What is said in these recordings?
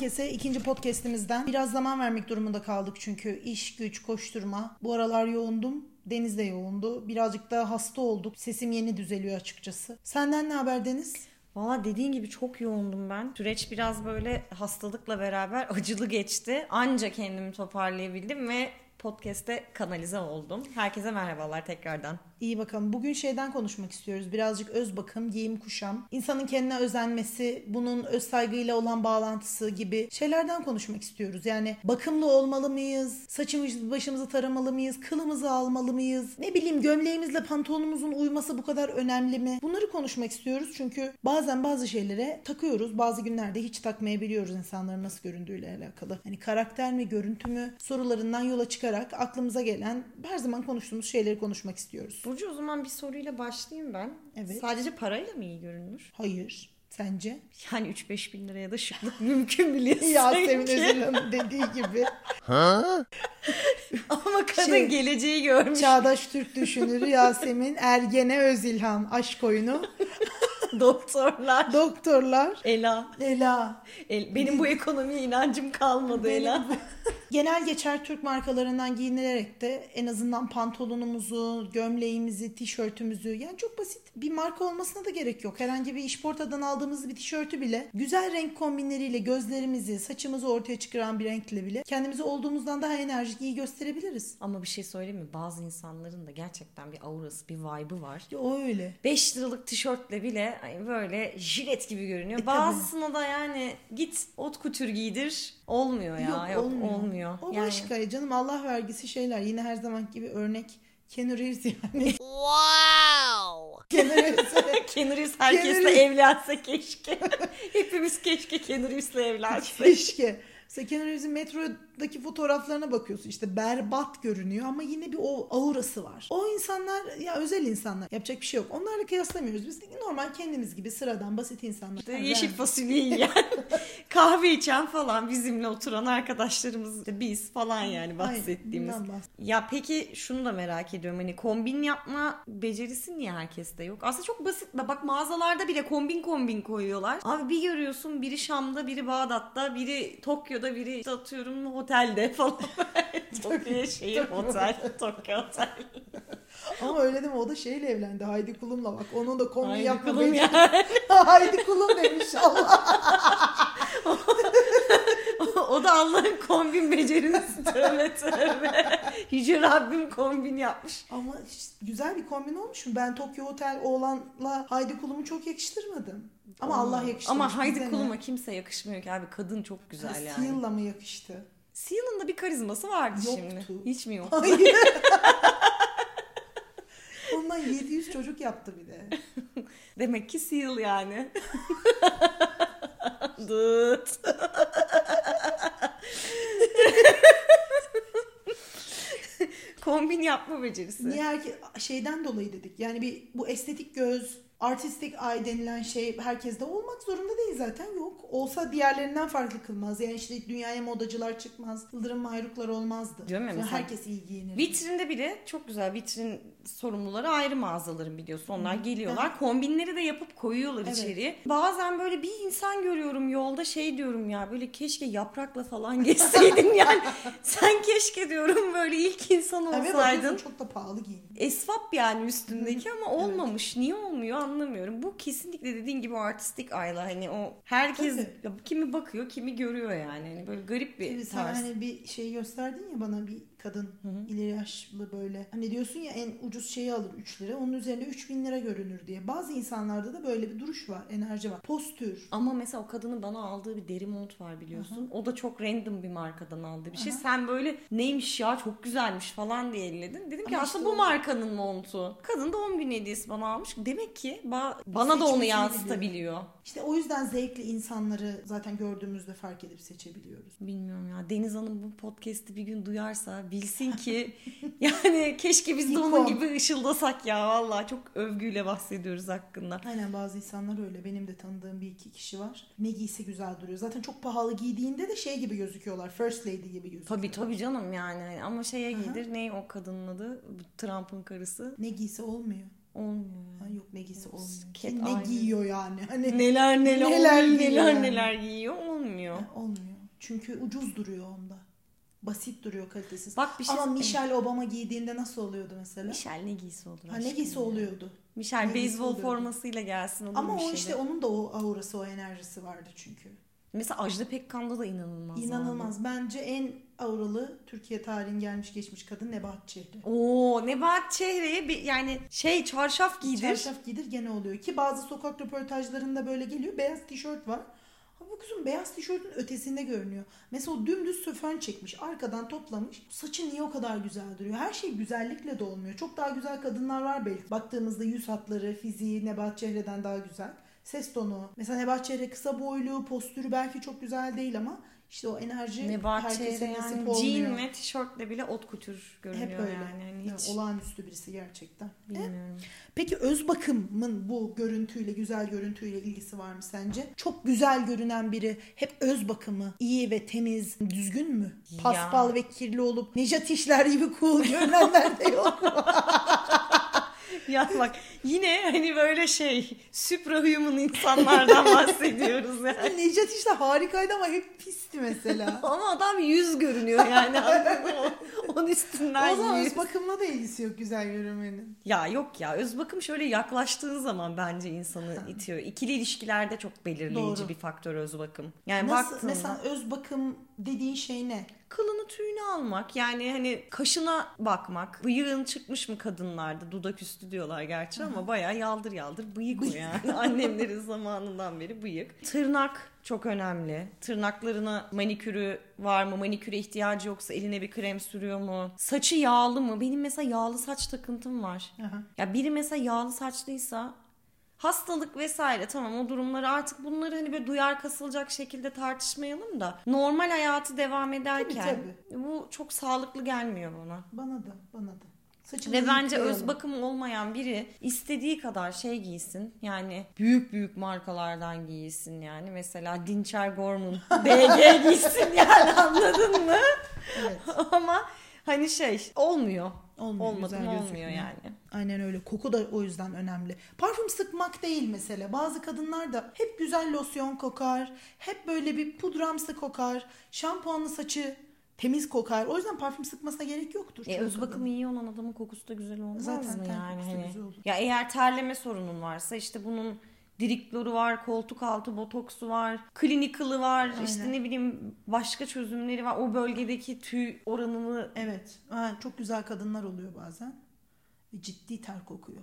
herkese ikinci podcast'imizden. Biraz zaman vermek durumunda kaldık çünkü iş, güç, koşturma. Bu aralar yoğundum. Deniz de yoğundu. Birazcık da hasta olduk. Sesim yeni düzeliyor açıkçası. Senden ne haber Deniz? Valla dediğin gibi çok yoğundum ben. Süreç biraz böyle hastalıkla beraber acılı geçti. Anca kendimi toparlayabildim ve podcast'te kanalize oldum. Herkese merhabalar tekrardan. İyi bakalım. Bugün şeyden konuşmak istiyoruz. Birazcık öz bakım, giyim kuşam, insanın kendine özenmesi, bunun öz saygıyla olan bağlantısı gibi şeylerden konuşmak istiyoruz. Yani bakımlı olmalı mıyız? Saçımızı başımızı taramalı mıyız? Kılımızı almalı mıyız? Ne bileyim gömleğimizle pantolonumuzun uyması bu kadar önemli mi? Bunları konuşmak istiyoruz çünkü bazen bazı şeylere takıyoruz. Bazı günlerde hiç takmayabiliyoruz insanların nasıl göründüğüyle alakalı. Hani karakter mi, görüntü mü sorularından yola çıkarak aklımıza gelen her zaman konuştuğumuz şeyleri konuşmak istiyoruz. Burcu o zaman bir soruyla başlayayım ben. Evet. Sadece parayla mı iyi görünür? Hayır. Sence? Yani 3-5 bin liraya da şıklık mümkün biliyorsun Yasemin. Özilhan'ın dediği gibi. Ama kadın Şey- geleceği görmüş. Çağdaş Türk düşünürü Yasemin Ergene Özilhan aşk oyunu. Doktorlar. Doktorlar Ela. Ela. El- benim bu ekonomiye inancım kalmadı Benim Ela. Genel geçer Türk markalarından giyinilerek de en azından pantolonumuzu, gömleğimizi, tişörtümüzü yani çok basit bir marka olmasına da gerek yok. Herhangi bir işportadan aldığımız bir tişörtü bile güzel renk kombinleriyle gözlerimizi, saçımızı ortaya çıkaran bir renkle bile kendimizi olduğumuzdan daha enerjik iyi gösterebiliriz. Ama bir şey söyleyeyim mi? Bazı insanların da gerçekten bir aurası, bir vibe'ı var. Ya O öyle. 5 liralık tişörtle bile böyle jilet gibi görünüyor. E, Bazısına da yani git ot kutür giydir. Olmuyor ya. Yok, olmuyor. O yani, başka canım Allah vergisi şeyler. Yine her zaman gibi örnek Keanu Reeves yani. Wow! Keanu Reeves'e Keanu Reeves herkesle Keanu Reeves- evlense keşke. Hepimiz keşke Keanu Reeves'le evlensek. keşke. Mesela Keanu Reeves'in metrodaki fotoğraflarına bakıyorsun işte berbat görünüyor ama yine bir o aurası var. O insanlar ya özel insanlar yapacak bir şey yok. Onlarla kıyaslamıyoruz. Biz normal kendimiz gibi sıradan basit insanlar. İşte Yani yeşil fasulye yiyen, kahve içen falan bizimle oturan arkadaşlarımız işte biz falan yani Aynen, bahsettiğimiz. bahs- Ya peki şunu da merak ediyorum hani kombin yapma becerisi niye herkeste yok? Aslında çok basit. Bak mağazalarda bile kombin kombin koyuyorlar. Abi bir görüyorsun biri Şam'da, biri Bağdat'ta, biri Tokyo'da, biri işte atıyorum otelde falan. Tokyo şehir otel, Tokyo otel. Ama öyle deme o da şeyle evlendi. Haydi Kulum'la bak. Onun da kombin Haydi yapma kulum. Haydi Kulum demiş Allah. o da Allah'ın kombin becerisi. Tövbe tövbe. Yüce Rabbim kombin yapmış. Ama güzel bir kombin olmuş mu? Ben Tokyo Otel oğlanla Haydi Kulum'u çok yakıştırmadım. Ama Allah yakıştırmış. Ama Haydi? Kulum'a kimse yakışmıyor ki abi. Kadın çok güzel yani. Seal'la mı yakıştı? Seal'ın da bir karizması vardı Yoktu. şimdi. Hiç mi yok? Hayır. Ondan 700 çocuk yaptı bir de. Demek ki Seal yani. Dıt. Kombin yapma becerisi. Niye herke şeyden dolayı dedik. Yani bir bu estetik göz, artistik eye denilen şey herkeste olmak zorunda değil zaten. Olsa diğerlerinden farklı kılmaz. Yani işte dünyaya modacılar çıkmaz. Yıldırım mayruklar olmazdı. Ya Sonra mesela- herkes iyi giyinir. Vitrinde bile çok güzel vitrin sorumluları ayrı mağazaların biliyorsun. Onlar geliyorlar. Kombinleri de yapıp koyuyorlar Evet. içeriye. Bazen böyle bir insan görüyorum yolda şey diyorum ya böyle keşke yaprakla falan geçseydin yani. Sen keşke diyorum böyle ilk insan Evet, olsaydın. bakıyorsun çok da pahalı giyin. Esvap yani üstündeki ama olmamış. Niye olmuyor anlamıyorum. Bu kesinlikle dediğin gibi o artistik ayla hani o herkes Tabii. kimi bakıyor kimi görüyor yani. Hani böyle garip bir sen tarz. hani bir şey gösterdin ya bana bir kadın ileri yaşlı böyle. Hani diyorsun ya en ucuz şeyi alır 3 lira. Onun üzerinde 3000 lira görünür diye. Bazı insanlarda da böyle bir duruş var. Enerji var. Postür. Ama mesela o kadının bana aldığı bir deri mont var biliyorsun. O da çok random bir markadan aldığı bir şey. Sen böyle neymiş ya çok güzelmiş falan diye elledin. Dedim ki Ama aslında işte bu o- markanın montu. Kadın doğum günü hediyesi bana almış. Demek ki ba- bana da onu yansıtabiliyor. İşte o yüzden zevkli insanları zaten gördüğümüzde fark edip seçebiliyoruz. Bilmiyorum ya. Deniz Hanım bu podcast'i bir gün duyarsa bilsin ki yani keşke biz de onun gibi ışıldasak ya. Vallahi çok övgüyle bahsediyoruz hakkında. Aynen bazı insanlar öyle. Benim de tanıdığım bir iki kişi var. Ne giyse güzel duruyor. Zaten çok pahalı giydiğinde de şey gibi gözüküyorlar. First lady gibi gözüküyor. Tabii tabii canım yani. Ama şeye Aha. giydir. Ne o kadının adı? Trump'ın karısı. Ne giyse olmuyor. Olmuyor. Ha, yok ne giysi olmuyor. Ket ne aynı. giyiyor yani? Hani Neler neler Neler neler neler, yani. neler giyiyor olmuyor. Ha, olmuyor. Çünkü ucuz duruyor onda. Basit duruyor kalitesiz. Bak bir şey Ama Michelle Obama giydiğinde nasıl oluyordu mesela? Michel ne giysi olur ha, ne giysi oluyordu. Michel Ne giysi beyzbol formasıyla gelsin olur Ama o işte onun da o aurası, o enerjisi vardı çünkü. Mesela Ajda Pekkan'da da inanılmaz. abi. İnanılmaz. Bence en auralı Türkiye tarihin gelmiş geçmiş kadın Nebahat Çehre. Oo Nebahat Çehre'ye bir yani şey çarşaf giydir. Çarşaf giydir gene oluyor ki bazı sokak röportajlarında böyle geliyor. Beyaz tişört var. Bu kızın beyaz tişörtün ötesinde görünüyor. Mesela dümdüz fön çekmiş. Arkadan toplamış. Saçı niye o kadar güzel duruyor? Her şey güzellikle de olmuyor. Çok daha güzel kadınlar var belki. Baktığımızda yüz hatları, fiziği Nebahat Çehre'den daha güzel. Ses tonu. Mesela Nebahat Çehre kısa boylu, postürü belki çok güzel değil ama işte o enerji Nebahat herkese Çehre nasip yani olmuyor. jean ve tişörtle bile ot kutur görünüyor Hep öyle. yani. Evet, hiç olağanüstü birisi gerçekten. bilmiyorum. Peki öz bakımın bu görüntüyle, güzel görüntüyle ilgisi var mı sence? Çok güzel görünen biri hep öz bakımı, iyi ve temiz, düzgün mü? Ya. Paspal ve kirli olup Nejat işler gibi cool görünenler de yok mu? ya bak yine hani böyle şey suprahuman insanlardan bahsediyoruz yani. Nejat işler harikaydı ama hep pisti mesela. Ama adam yüz görünüyor yani? Onun üstünden o zaman yüz. öz bakımla da ilgisi yok güzel görünmenin. Ya yok ya öz bakım şöyle yaklaştığın zaman bence insanı itiyor. İkili ilişkilerde çok belirleyici Doğru. bir faktör öz bakım. Yani Nasıl, baktığında mesela öz bakım dediğin şey ne? Kılını tüyünü almak yani hani kaşına bakmak. Bıyığın çıkmış mı kadınlarda dudak üstü diyorlar gerçi ama bayağı yaldır yaldır bıyık o yani. Annemlerin zamanından beri bıyık. Tırnak çok önemli. Tırnaklarına manikürü var mı? Maniküre ihtiyacı yoksa eline bir krem sürüyor mu? Saçı yağlı mı? Benim mesela yağlı saç takıntım var. Aha. Ya biri mesela yağlı saçlıysa hastalık vesaire tamam o durumları artık bunları hani böyle duyar kasılacak şekilde tartışmayalım da normal hayatı devam ederken bu çok sağlıklı gelmiyor bana. Bana da, bana da. Saçını Ve bence öz bakımı olmayan biri istediği kadar şey giysin. Yani büyük büyük markalardan giysin yani. Mesela Dinçer Gorman BG giysin yani anladın mı? Evet. Ama hani şey olmuyor. Olmuyor, Olmadı güzel olmuyor gözükmüyor. yani. Aynen öyle. Koku da o yüzden önemli. Parfüm sıkmak değil mesela. Bazı kadınlar da hep güzel losyon kokar. Hep böyle bir pudramsı kokar. Şampuanlı saçı temiz kokar. O yüzden parfüm sıkmasına gerek yoktur. E, öz bakımı iyi olan adamın kokusu da güzel olmaz Zaten mı yani? Hani-. Ya eğer terleme sorunun varsa işte bunun dirikloru var, koltuk altı botoksu var, klinikılı var, Aynen. işte ne bileyim başka çözümleri var. O bölgedeki tüy oranını Evet. Ha, çok güzel kadınlar oluyor bazen. Ve ciddi ter kokuyor.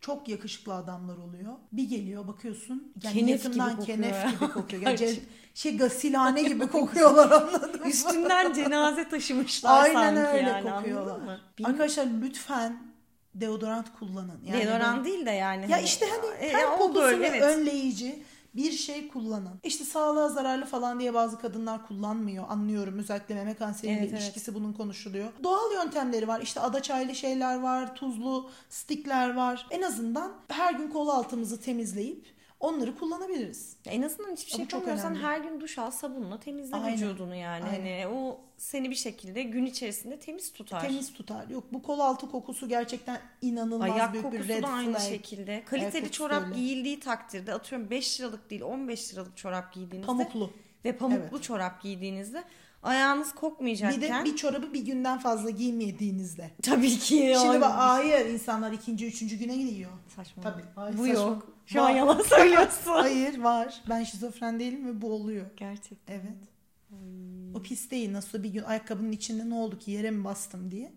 Çok yakışıklı adamlar oluyor. Bir geliyor bakıyorsun. Yani Kenef yakından gibi kokuyor kenef ya. gibi kokuyor. Yani ce- şey gasilhane gibi kokuyorlar anladın mı? üstünden cenaze taşımışlar Aynen sanki öyle yani kokuyorlar. anladın mı? Bilmiyorum. Arkadaşlar lütfen deodorant kullanın. Yani Deodorant böyle- değil de yani. Ya hani- işte hani E, her o kokusunu evet. önleyici bir şey kullanın. İşte sağlığa zararlı falan diye bazı kadınlar kullanmıyor. Anlıyorum. Özellikle meme kanseriyle Evet, evet. ilişkisi bunun konuşuluyor. Doğal yöntemleri var. İşte adaçaylı şeyler var. Tuzlu stikler var. En azından her gün kol altımızı temizleyip onları kullanabiliriz. En azından hiçbir şey yapamıyorsan her gün duş al sabunla temizle Aynen. vücudunu yani. Aynen. Hani o seni bir şekilde gün içerisinde temiz tutar. Temiz tutar. Yok bu kol altı kokusu gerçekten inanılmaz Ayak büyük bir kokusu red da aynı flag. şekilde. Kaliteli kokusu çorap öyle. giyildiği takdirde atıyorum 5 liralık değil 15 liralık çorap giydiğinizde Pamuklu. Ve pamuklu Evet. çorap giydiğinizde ayağınız kokmayacakken Bir de bir çorabı bir günden fazla giymediğinizde. tabii ki Şimdi Ay, bak hayır insanlar ikinci, üçüncü güne gidiyor. saçma. Tabii. Hayır, Bu saçma. yok. Şu an Var. yalan söylüyorsun. Hayır var. Ben şizofren değilim ve bu oluyor. Gerçekten. Evet. O pis değil. Nasıl bir gün ayakkabının içinde ne oldu ki yere mi bastım diye.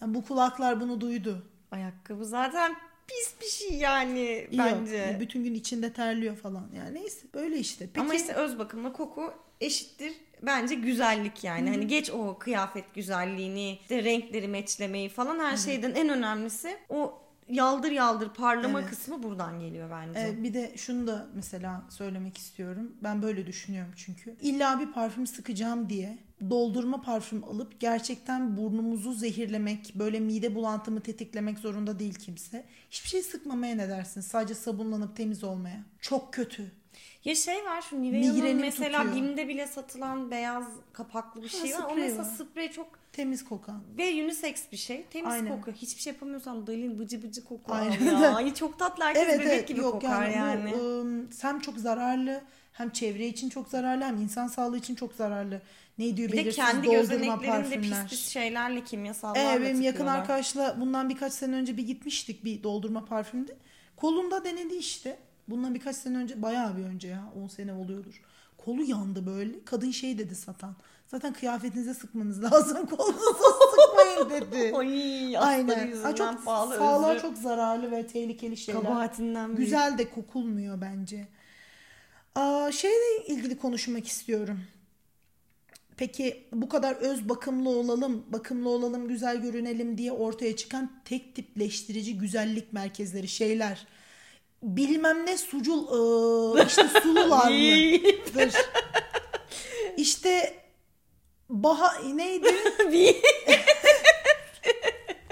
Yani bu kulaklar bunu duydu. Ayakkabı zaten pis bir şey yani Yok, bence. bütün gün içinde terliyor falan. Yani neyse böyle işte. Peki Ama işte öz bakımla koku eşittir bence güzellik yani. Hani geç o kıyafet güzelliğini, işte renkleri meçlemeyi falan her şeyden en önemlisi o yaldır yaldır parlama Evet. kısmı buradan geliyor bence. e, bir de şunu da mesela söylemek istiyorum. Ben böyle düşünüyorum çünkü. İlla bir parfüm sıkacağım diye doldurma parfüm alıp gerçekten burnumuzu zehirlemek, böyle mide bulantımı tetiklemek zorunda değil kimse. Hiçbir şey sıkmamaya ne dersin? Sadece sabunlanıp temiz olmaya. Çok kötü. Ya şey var şu Nivea'nın mesela tutuyor. BİM'de bile satılan beyaz kapaklı bir şey var. O mesela var. sprey çok Temiz kokan. ve unisex bir şey. Temiz Aynen. kokuyor. Hiçbir şey yapamıyorsam Dalin bıcı bıcı kokuyor Aynen. ya. Ay çok tatlı herkes Evet bebek evet gibi yok kokar yani, yani. bu ım, hem çok zararlı hem çevre için çok zararlı hem insan sağlığı için çok zararlı. Ne diyor bir de belirsiz kendi doldurma gözeneklerinde pis pis şeylerle kimyasallarla Evet benim yakın arkadaşla bundan birkaç sene önce bir gitmiştik bir doldurma parfümde. Kolunda denedi işte. Bundan birkaç sene önce bayağı bir önce ya 10 sene oluyordur. Kolu yandı böyle. Kadın şey dedi satan. Zaten kıyafetinize sıkmanız lazım. Kolunuza sıkmayın dedi. Ay Aynen. Aa, çok pahalı sağlığa özrü. çok zararlı ve tehlikeli şeyler. Kabahatinden. Güzel de kokulmuyor bence. Aa, şeyle ilgili konuşmak istiyorum. Peki bu kadar öz bakımlı olalım, bakımlı olalım, güzel görünelim diye ortaya çıkan tek tipleştirici güzellik merkezleri şeyler. Bilmem ne sucul ıı, işte sulular mı? Dur. İşte Baha neydi?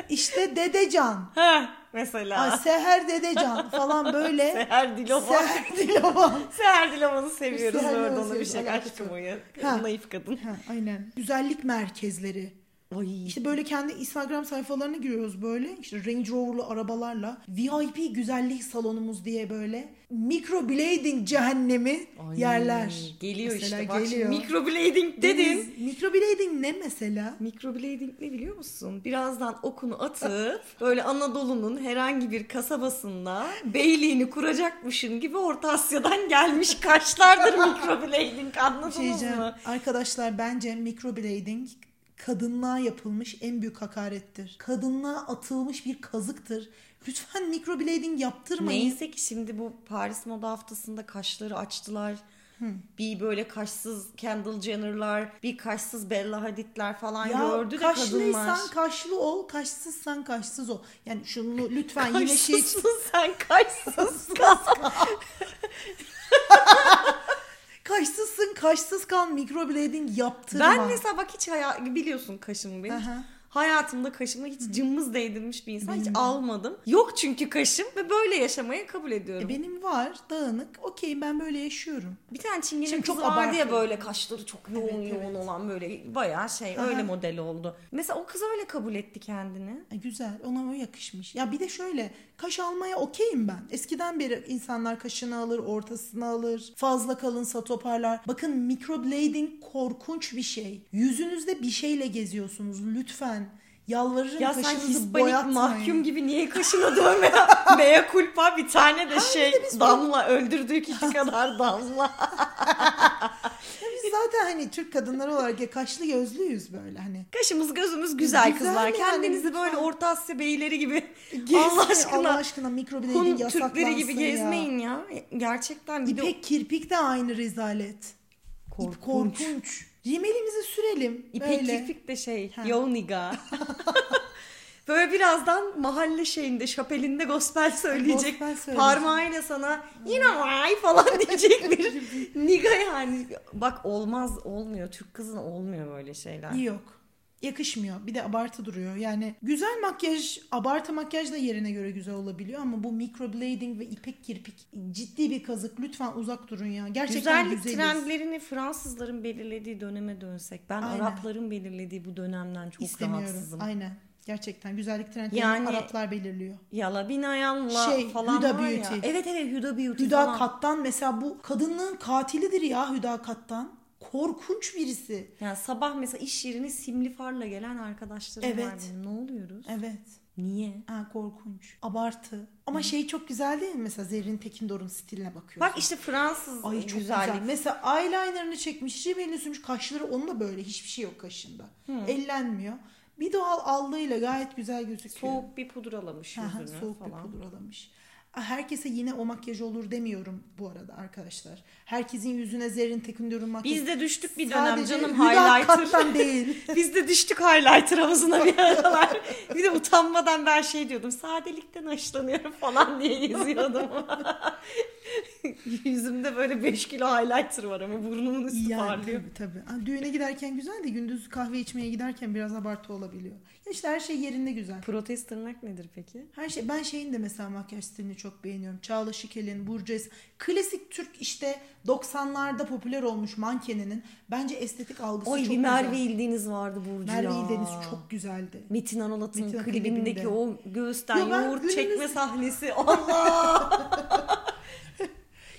işte Dedecan. Ha mesela. Ay, Seher Dedecan falan böyle. Seher Dilovan. Seher Dilovan. Seher Dilova'nı seviyoruz. Seher Dilova'nı ona bir şey aşkım. Ha. Naif kadın. Ha, aynen. Güzellik merkezleri. Ay. İşte böyle kendi Instagram sayfalarına giriyoruz böyle. İşte Range Rover'lı arabalarla. VIP güzellik salonumuz diye böyle. Microblading cehennemi Ay, yerler. Geliyor Mesela işte. Bak geliyor. şimdi microblading dedin. Microblading ne mesela? Microblading ne biliyor musun? Birazdan okunu atıp böyle Anadolu'nun herhangi bir kasabasında beyliğini kuracakmışın gibi Orta Asya'dan gelmiş kaşlardır microblading Bir anladınız şey mı? Arkadaşlar bence microblading kadınlığa yapılmış en büyük hakarettir. Kadınlığa atılmış bir kazıktır. Lütfen microblading yaptırmayın. Neyse ki şimdi bu Paris Moda Haftası'nda kaşları açtılar. Bir böyle kaşsız Kendall Jenner'lar, bir kaşsız Bella Hadid'ler falan Ya gördü de kadınlar. kaşlıysan kaşlı ol, kaşsızsan kaşsız ol. Yani şunu lütfen yine şey Kaşsızsın sen kaşsız kal. kaşsız kal microblading yaptırma. Ben mesela bak hiç haya- biliyorsun kaşımı benim. Aha. Hayatımda kaşıma hiç cımbız değdirmiş bir insan hiç Benim de. almadım. Yok çünkü kaşım ve böyle yaşamayı kabul ediyorum. E, benim var dağınık. Okey ben böyle yaşıyorum. Bir tane çingene kızı çok vardı ya böyle kaşları çok yoğun Evet, yoğun evet. olan böyle bayağı şey Aha. öyle model oldu. Mesela o kız öyle kabul etti kendini. E, güzel ona o yakışmış. Ya bir de şöyle kaş almaya okeyim ben. Eskiden beri insanlar kaşını alır, ortasını alır, fazla kalınsa toparlar. Bakın microblading korkunç bir şey. Yüzünüzde bir şeyle geziyorsunuz lütfen. Yalvarırım Ya sen kaşınızı Hispanik boyatmayın. mahkum gibi niye kaşına dövme? Mea culpa bir tane de şey damla öldürdüğü kişi kadar damla. Biz zaten hani Türk kadınları olarak ya kaşlı gözlüyüz böyle hani. Kaşımız gözümüz güzel, Güzel kızlar. yani, Kendinizi böyle lütfen. Orta Asya beyleri gibi Gezmeyin, Allah aşkına Allah aşkına Hun yasaklansın Türkleri gibi ya. gezmeyin ya. Gerçekten bir de İpek kirpik de aynı rezalet. Korkunç. İp korkunç. Rimelimizi sürelim. İpek böyle. kirpik de şey Ha. yo nigga. Böyle birazdan mahalle şeyinde, şapelinde gospel söyleyecek. Gospel söyleyecek. Parmağıyla sana yine vay falan diyecek bir niga yani. Bak olmaz, olmuyor. Türk kızına olmuyor böyle şeyler. Yok. Yakışmıyor. Bir de abartı duruyor. Yani güzel makyaj, abartı makyaj da yerine göre güzel olabiliyor ama bu microblading ve ipek kirpik ciddi bir kazık. Lütfen uzak durun ya. Gerçekten Güzellik güzeliz. trendlerini Fransızların belirlediği döneme dönsek. Ben Aynen. Arapların belirlediği bu dönemden çok İstemiyorum. rahatsızım. Aynen. Gerçekten güzellik trendlerini Yani- Araplar belirliyor. Yala binayanla Şey, falan Huda var ya. Beauty. Evet evet Huda Beauty Hüda falan. Kattan mesela bu kadınlığın katilidir ya Hüda Kattan. Korkunç birisi. Yani sabah mesela iş yerine simli farla gelen arkadaşlarım var Evet. benim. Ne oluyoruz? Evet. Niye? Ha, korkunç. Abartı. Ama şey çok güzel değil mi? Mesela Zerrin Tekindor'un stiline bakıyorsun. Bak işte Fransız Ay çok güzellik. güzel. Mesela eyelinerını çekmiş, rimelini sürmüş. Kaşları onun da böyle. Hiçbir şey yok kaşında. Ellenmiyor. Bir doğal allığıyla gayet güzel gözüküyor. Soğuk bir pudralamış Aha, yüzünü soğuk falan. bir pudralamış. Herkese yine o makyaj olur demiyorum bu arada arkadaşlar. Herkesin yüzüne Zerrin Tekindor'un makyajı. Biz de düştük bir dönem Sadece canım highlighter. Değil. Biz de düştük highlighter havuzuna bir aralar. bir de utanmadan ben şey diyordum. Sadelikten hoşlanıyorum falan diye geziyordum. Yüzümde böyle 5 kilo highlighter var ama burnumun üstü Yani parlıyor. tabii tabii. Düğüne giderken güzel de gündüz kahve içmeye giderken biraz abartı olabiliyor. İşte her şey yerinde güzel. Protez tırnak nedir peki? Her şey ben şeyin de mesela makyaj stilini çok beğeniyorum. Çağla Şikel'in, Burcu Es- klasik Türk işte 90'larda popüler olmuş mankeninin bence estetik algısı Oy çok bir güzel. Merve İldiğiniz vardı Burcu Merve. İldeniz çok güzeldi. Metin Anolat'ın klibindeki klibinde. o göğüsten Yo, yoğurt günümüz- çekme sahnesi. Allah!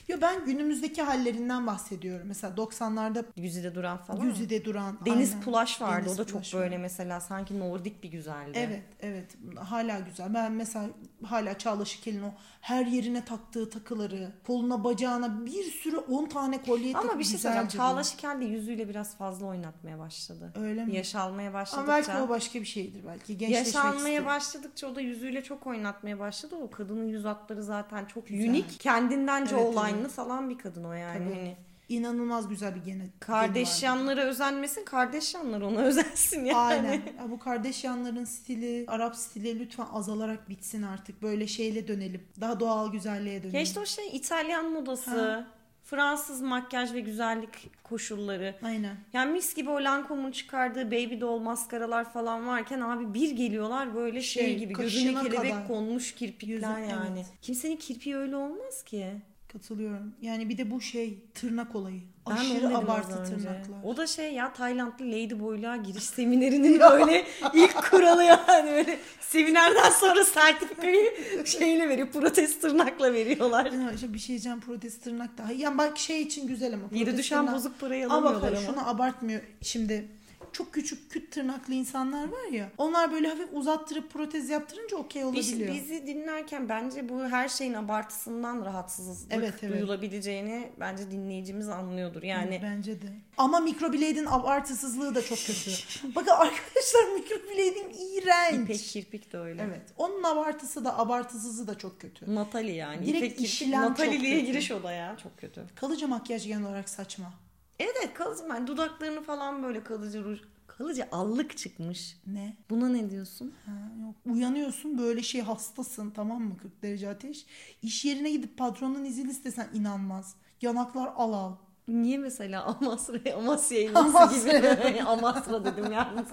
Ya ben günümüzdeki hallerinden bahsediyorum. Mesela 90'larda Yüzüde duran falan. Güzide duran. Deniz aynen. Pulaş vardı. Deniz o da çok Pulaş böyle var. mesela sanki Nordik bir güzeldi. Evet, evet. Hala güzel. Ben mesela hala Çağla Şikel'in o her yerine taktığı takıları, koluna bacağına bir sürü 10 tane kolye Ama bir şey söyleyeceğim. Çağla Şikel de yüzüyle biraz fazla oynatmaya başladı. Öyle mi? Yaş almaya Ama başladıkça. belki o başka bir şeydir belki. Gençleşmek Yaş almaya istiyor. başladıkça o da yüzüyle çok oynatmaya başladı. O kadının yüz hatları zaten çok Güzel. unik. Kendindence Evet, olayını evet. falan bir kadın o yani. Tabii. Hani İnanılmaz güzel bir gene. kardeş yanlara özenmesin, kardeş yanları ona özensin yani. Aynen. Ya bu kardeş yanların stili, Arap stili lütfen azalarak bitsin artık. Böyle şeyle dönelim. Daha doğal güzelliğe dönelim. Ya işte o şey İtalyan modası, Ha. Fransız makyaj ve güzellik koşulları. Aynen. Yani mis gibi o Lancome'un çıkardığı Baby Doll maskaralar falan varken abi bir geliyorlar böyle şey, Şey, gibi gözüne kelebek kadar. konmuş kirpikler Yüzü- yani. evet. Kimsenin kirpiği öyle olmaz ki. Katılıyorum. Yani bir de bu şey tırnak olayı. Ben Aşırı abartı tırnaklar. O da şey ya Taylandlı Ladyboy'luğa giriş seminerinin böyle ilk kuralı yani böyle seminerden sonra sertifikayı şeyle veriyor protest tırnakla veriyorlar. Ya işte bir şey diyeceğim protest tırnak daha. Yani bak şey için güzel ama. Protest düşen tırnak- bozuk parayı Ama alamıyorlar bak ama. şunu abartmıyor. Şimdi çok küçük küt tırnaklı insanlar var ya. Onlar böyle hafif uzattırıp protez yaptırınca okey Biz, olabiliyor. bizi dinlerken bence bu her şeyin abartısından rahatsızlık Evet, evet. duyulabileceğini bence dinleyicimiz anlıyordur. Yani Bence de. Ama mikroblade'in abartısızlığı da çok kötü. Bakın arkadaşlar mikroblade'in iğrenç. İpek kirpik de öyle. Evet. Onun abartısı da abartısızı da çok kötü. Natali yani. Direkt İpek kirpik Nataliliğe giriş o da ya. Çok kötü. Kalıcı makyaj genel olarak saçma. Evet evet kalıcı. Ben dudaklarını falan böyle kalıcı ruj. Kalıcı allık çıkmış. Ne? Buna ne diyorsun? Ha, yok. Uyanıyorsun böyle şey hastasın tamam mı 40 derece ateş. İş yerine gidip patronun izin istesen inanmaz. Yanaklar al al. Niye mesela Amasra, Amasya elması Amasra. gibi Amasra dedim yalnız.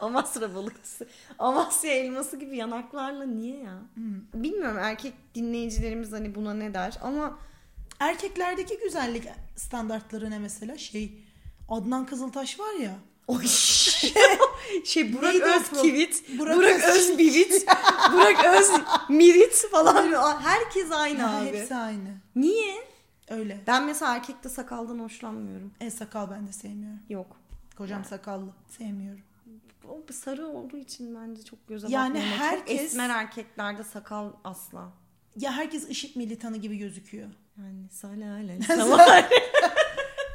Amasra balıkçısı. Amasya elması gibi yanaklarla niye ya? Bilmiyorum erkek dinleyicilerimiz hani buna ne der ama Erkeklerdeki güzellik standartları ne mesela? Şey Adnan Kızıltaş var ya. Oy. şey Burak Neydi Özkivit, Burak Burak. Özbivit, Burak Özmirit falan. Herkes aynı Ha, abi. Hepsi aynı. Niye? Öyle. Ben mesela erkekte sakaldan hoşlanmıyorum. E sakal ben de sevmiyorum. Yok. Kocam sakallı. Sevmiyorum. O sarı olduğu için bence çok göze Yani batmıyor. Çok herkes- esmer erkeklerde sakal asla. Ya herkes ışık militanı gibi gözüküyor. Yani salale.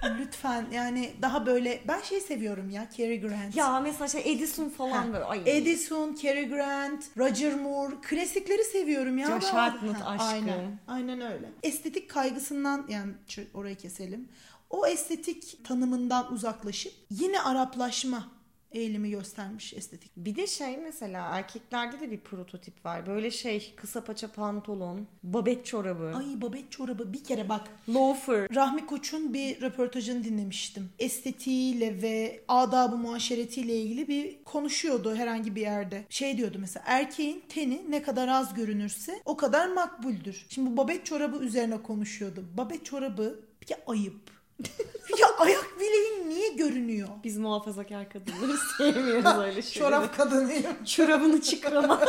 Lütfen yani daha böyle ben şey seviyorum ya Cary Grant. ya mesela şey Edison falan Ha, böyle. Ay. Edison, Cary Grant, Roger Moore klasikleri seviyorum ya. Josh Hartnett, Ha, aşkım. Aynen, aynen öyle. Estetik kaygısından yani şu- orayı keselim. O estetik tanımından uzaklaşıp yine Araplaşma eğilimi göstermiş estetik. Bir de şey mesela erkeklerde de bir prototip var. Böyle şey kısa paça pantolon, babet çorabı, Ay babet çorabı bir kere bak loafer. Rahmi Koç'un bir röportajını dinlemiştim. Estetiğiyle ve adab-ı muaşeretiyle ilgili bir konuşuyordu herhangi bir yerde. Şey diyordu mesela erkeğin teni ne kadar az görünürse o kadar makbuldür. Şimdi bu babet çorabı üzerine konuşuyordu. Babet çorabı bir ayıp. ya ayak bileğin niye görünüyor? Biz muhafazakar kadınları sevmiyoruz öyle şeyleri. Çorap kadınıyım. Çorabını çıkarama.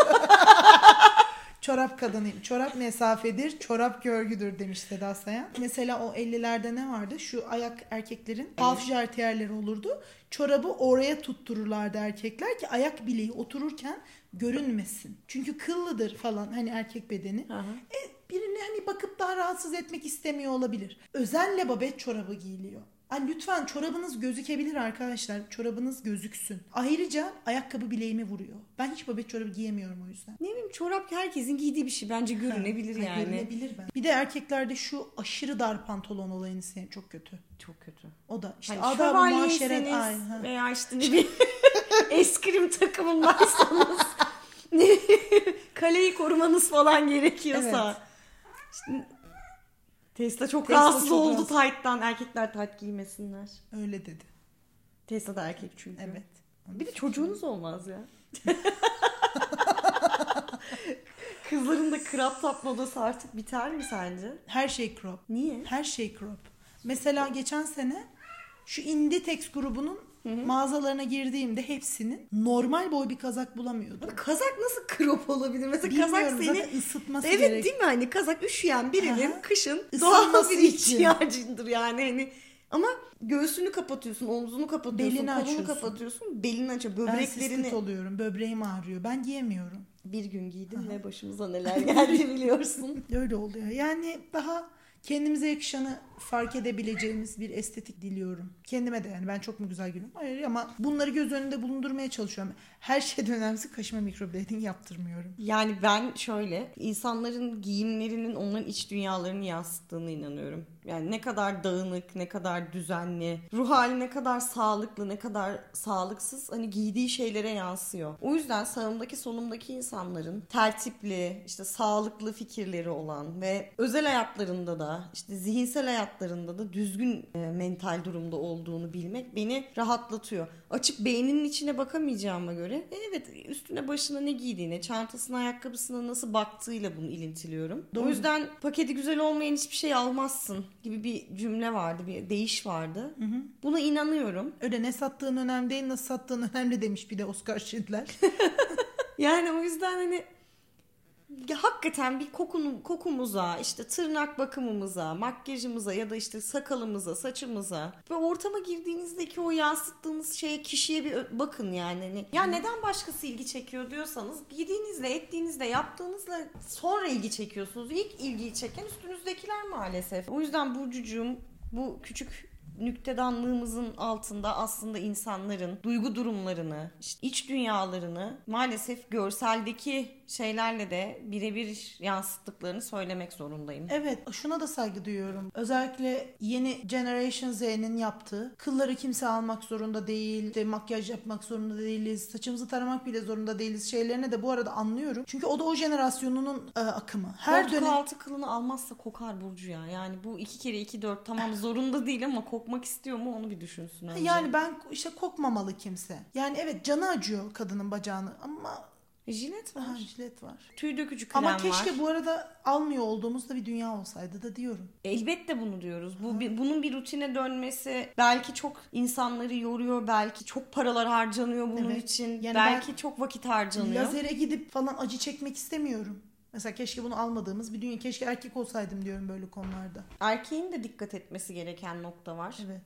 Çorap kadınıyım. Çorap mesafedir, çorap görgüdür demiş Seda Sayan. Mesela o 50'lerde ne vardı? Şu ayak erkeklerin half jartiyerleri olurdu. Çorabı oraya tuttururlardı erkekler ki ayak bileği otururken görünmesin. Çünkü kıllıdır falan hani erkek bedeni. Aha. E, birini hani bakıp daha rahatsız etmek istemiyor olabilir. Özenle babet çorabı giyiliyor. Ay lütfen çorabınız gözükebilir arkadaşlar. Çorabınız gözüksün. Ayrıca ayakkabı bileğimi vuruyor. Ben hiç babet çorabı giyemiyorum o yüzden. ne bileyim çorap herkesin giydiği bir şey. Bence görünebilir Ha, yani. Görünebilir ben. Bir de erkeklerde şu aşırı dar pantolon olayını sevmiyorum. Çok kötü. Çok kötü. O da işte Hani adab-ı muaşeret. Ay, ha. veya işte ne bileyim eskrim takımındaysanız kaleyi korumanız falan gerekiyorsa. İşte, Tesla çok Tesla rahatsız çok oldu rahatsız. tight'tan. Erkekler tight giymesinler. Öyle dedi. Tesla da erkek çünkü. Evet. Bir de çocuğunuz olmaz ya. Kızların da crop top modası artık biter mi sence? Her şey crop. Niye? Her şey crop. Mesela geçen sene şu Inditex grubunun mağazalarına girdiğimde hepsinin normal boy bir kazak bulamıyordum. Kazak nasıl crop olabilir? Mesela kazak Bilmiyorum, seni zaten ısıtması Evet gerek. değil mi hani kazak üşüyen birinin Aha. kışın doğal bir ihtiyacındır yani hani ama göğsünü kapatıyorsun, omzunu kapatıyorsun, Belini kolunu açıyorsun. kapatıyorsun, belini açıyor, Ben böbreklerini. sistit oluyorum. Böbreğim ağrıyor. Ben giyemiyorum. Bir gün giydin ve başımıza neler geldi biliyorsun. Öyle oluyor. Yani daha kendimize yakışanı fark edebileceğimiz bir estetik diliyorum. Kendime de yani ben çok mu güzel gülüyorum? Hayır ama bunları göz önünde bulundurmaya çalışıyorum. Her şeyden önemlisi kaşıma microblading yaptırmıyorum. Yani ben şöyle insanların giyimlerinin onların iç dünyalarını yansıttığını inanıyorum. Yani ne kadar dağınık, ne kadar düzenli, ruh hali ne kadar sağlıklı, ne kadar sağlıksız hani giydiği şeylere yansıyor. O yüzden sağımdaki solumdaki insanların tertipli, işte sağlıklı fikirleri olan ve özel hayatlarında da işte zihinsel hayatlarında da düzgün e, mental durumda olduğunu bilmek beni rahatlatıyor. Açıp beyninin içine bakamayacağıma göre e, evet üstüne başına ne giydiğine, çantasına, ayakkabısına nasıl baktığıyla bunu ilintiliyorum. O yüzden paketi güzel olmayan hiçbir şey almazsın gibi bir cümle vardı, bir deyiş vardı. Buna inanıyorum. Öyle ne sattığın önemli değil nasıl sattığın önemli demiş bir de Oscar Schindler. Yani o yüzden hani hakikaten bir kokunu, kokumuza, işte tırnak bakımımıza, makyajımıza ya da işte sakalımıza, saçımıza ve ortama girdiğinizdeki o yansıttığınız şeye kişiye bir bakın yani. Hani, ya neden başkası ilgi çekiyor diyorsanız giydiğinizle, ettiğinizle, yaptığınızla sonra ilgi çekiyorsunuz. İlk ilgiyi çeken üstünüzdekiler maalesef. O yüzden Burcucuğum bu küçük nüktedanlığımızın altında aslında insanların duygu durumlarını, işte iç dünyalarını maalesef görseldeki şeylerle de birebir yansıttıklarını söylemek zorundayım. Evet şuna da saygı duyuyorum. Özellikle yeni Generation Z'nin yaptığı kılları kimse almak zorunda değil, işte makyaj yapmak zorunda değiliz, saçımızı taramak bile zorunda değiliz şeylerini de bu arada anlıyorum. Çünkü o da o jenerasyonunun e, akımı. Her dönem altı kılını almazsa kokar Burcu ya. Yani bu iki kere iki dört tamam zorunda değil ama kokmak istiyor mu onu bir düşünsün önce. yani ben işte kokmamalı kimse. Yani evet canı acıyor kadının bacağını ama Jilet var. aha, jilet var. Tüy dökücü krem Ama var. keşke bu arada almıyor olduğumuzda bir dünya olsaydı da diyorum. Elbette bunu diyoruz. Bu bir- bunun bir rutine dönmesi belki çok insanları yoruyor, belki çok paralar harcanıyor bunun Evet. için. Yani belki çok vakit harcanıyor. Lazere gidip falan acı çekmek istemiyorum. Mesela keşke bunu almadığımız bir dünya. Keşke erkek olsaydım diyorum böyle konularda. Erkeğin de dikkat etmesi gereken nokta var. Evet.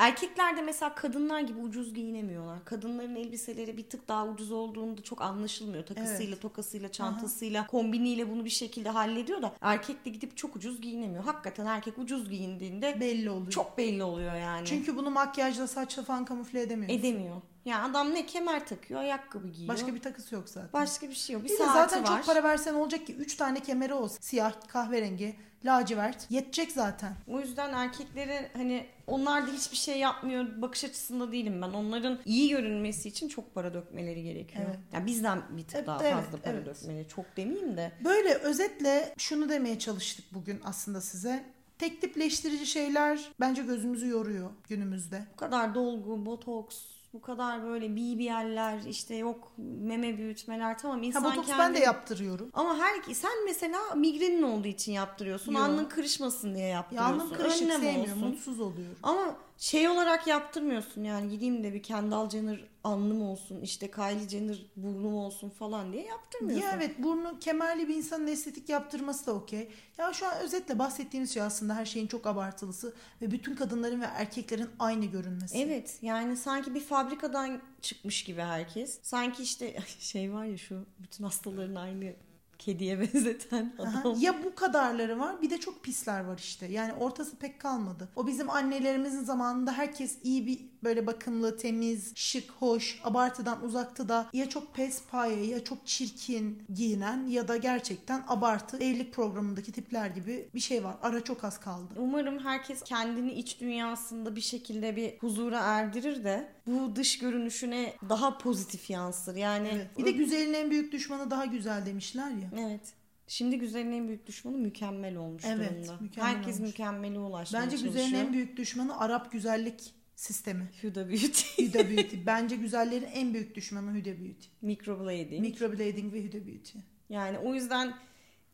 Erkekler de mesela kadınlar gibi ucuz giyinemiyorlar. Kadınların elbiseleri bir tık daha ucuz olduğunda çok anlaşılmıyor. Takısıyla, tokasıyla, çantasıyla, kombiniyle bunu bir şekilde hallediyor da erkek de gidip çok ucuz giyinemiyor. Hakikaten erkek ucuz giyindiğinde Belli oluyor. çok belli oluyor yani. Çünkü bunu makyajla saçla falan kamufle edemiyor. edemiyor. Yani adam ne kemer takıyor, ayakkabı giyiyor. Başka bir takısı yok zaten. Başka bir şey yok. Bir, bir saati zaten var. çok para versen olacak ki 3 tane kemeri olsun. Siyah, kahverengi, lacivert. Yetecek zaten. O yüzden erkeklere hani onlar da hiçbir şey yapmıyor bakış açısında değilim ben. Onların iyi görünmesi için çok para dökmeleri gerekiyor. Evet. Yani bizden bir tık Evet, daha evet, fazla para evet. dökmeleri. Çok demeyeyim de. Böyle özetle şunu demeye çalıştık bugün aslında size. Tek tipleştirici şeyler bence gözümüzü yoruyor günümüzde. Bu kadar dolgu, botoks, bu kadar böyle BBL'ler işte yok meme büyütmeler tamam Ha insan botoks kendi... ben de yaptırıyorum. Ama her sen mesela migrenin olduğu için yaptırıyorsun. Yok. Alnın kırışmasın diye yaptırıyorsun. Yağmur kırışık Önlem sevmiyorum. olsun. Mutsuz oluyorum. Ama şey olarak yaptırmıyorsun yani gideyim de bir Kendall Jenner alnım olsun işte Kylie Jenner burnum olsun falan diye yaptırmıyorsun. Ya evet burnu kemerli bir insanın estetik yaptırması da okey. Ya şu an özetle bahsettiğimiz şey aslında her şeyin çok abartılısı ve bütün kadınların ve erkeklerin aynı görünmesi. Evet yani sanki bir fabrikadan çıkmış gibi herkes. Sanki işte şey var ya şu bütün hastaların aynı kediye benzeten Aha, adam. Ya bu kadarları var bir de çok pisler var işte. Yani ortası pek kalmadı. O bizim annelerimizin zamanında herkes iyi bir böyle bakımlı, temiz, şık, hoş, abartıdan uzaktı da ya çok pes paye ya çok çirkin giyinen ya da gerçekten abartı evlilik programındaki tipler gibi bir şey var. Ara çok az kaldı. Umarım herkes kendini iç dünyasında bir şekilde bir huzura erdirir de bu dış görünüşüne daha pozitif yansır. Yani Evet. Bir de güzelin en büyük düşmanı daha güzel demişler ya. Evet. Şimdi güzelin en büyük düşmanı mükemmel olmuş Evet, durumda. mükemmel Herkes olmuş. mükemmele ulaşmaya Bence çalışıyor. güzelin en büyük düşmanı Arap güzellik sistemi. Huda Beauty. Huda Beauty. Bence güzellerin en büyük düşmanı Huda Beauty. Microblading. Microblading ve Huda Beauty. Yani o yüzden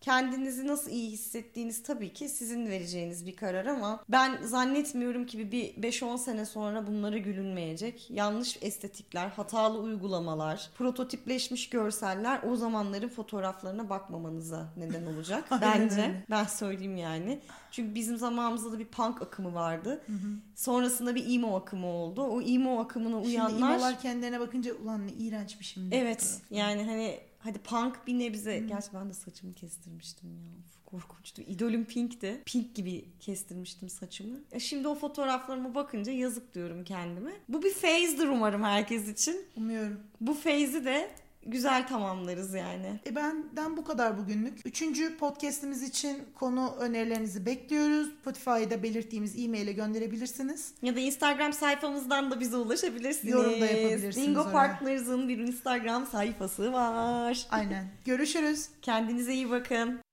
kendinizi nasıl iyi hissettiğiniz tabii ki sizin vereceğiniz bir karar ama ben zannetmiyorum ki bir 5-10 sene sonra bunlara gülünmeyecek. Yanlış estetikler, hatalı uygulamalar, prototipleşmiş görseller o zamanların fotoğraflarına bakmamanıza neden olacak bence. Ben söyleyeyim yani. Çünkü bizim zamanımızda da bir punk akımı vardı. Sonrasında bir emo akımı oldu. O emo akımına Şimdi uyanlar imolar kendilerine bakınca ulan ne iğrenç bir şimdi. Evet yani hani hadi punk bir nebze. Gerçi ben de saçımı kestirmiştim ya. Korkunçtu. İdolüm Pink'ti. Pink gibi kestirmiştim saçımı. E şimdi o fotoğraflarıma bakınca yazık diyorum kendime. Bu bir phase'dir umarım herkes için. Umuyorum. Bu phase'i de güzel tamamlarız yani. E benden bu kadar bugünlük. Üçüncü podcastimiz için konu önerilerinizi bekliyoruz. Spotify'da belirttiğimiz e-mail'e gönderebilirsiniz. Ya da Instagram sayfamızdan da bize ulaşabilirsiniz. Yorum da yapabilirsiniz Bingo oraya. Partners'ın bir Instagram sayfası var. Aynen. Görüşürüz. Kendinize iyi bakın.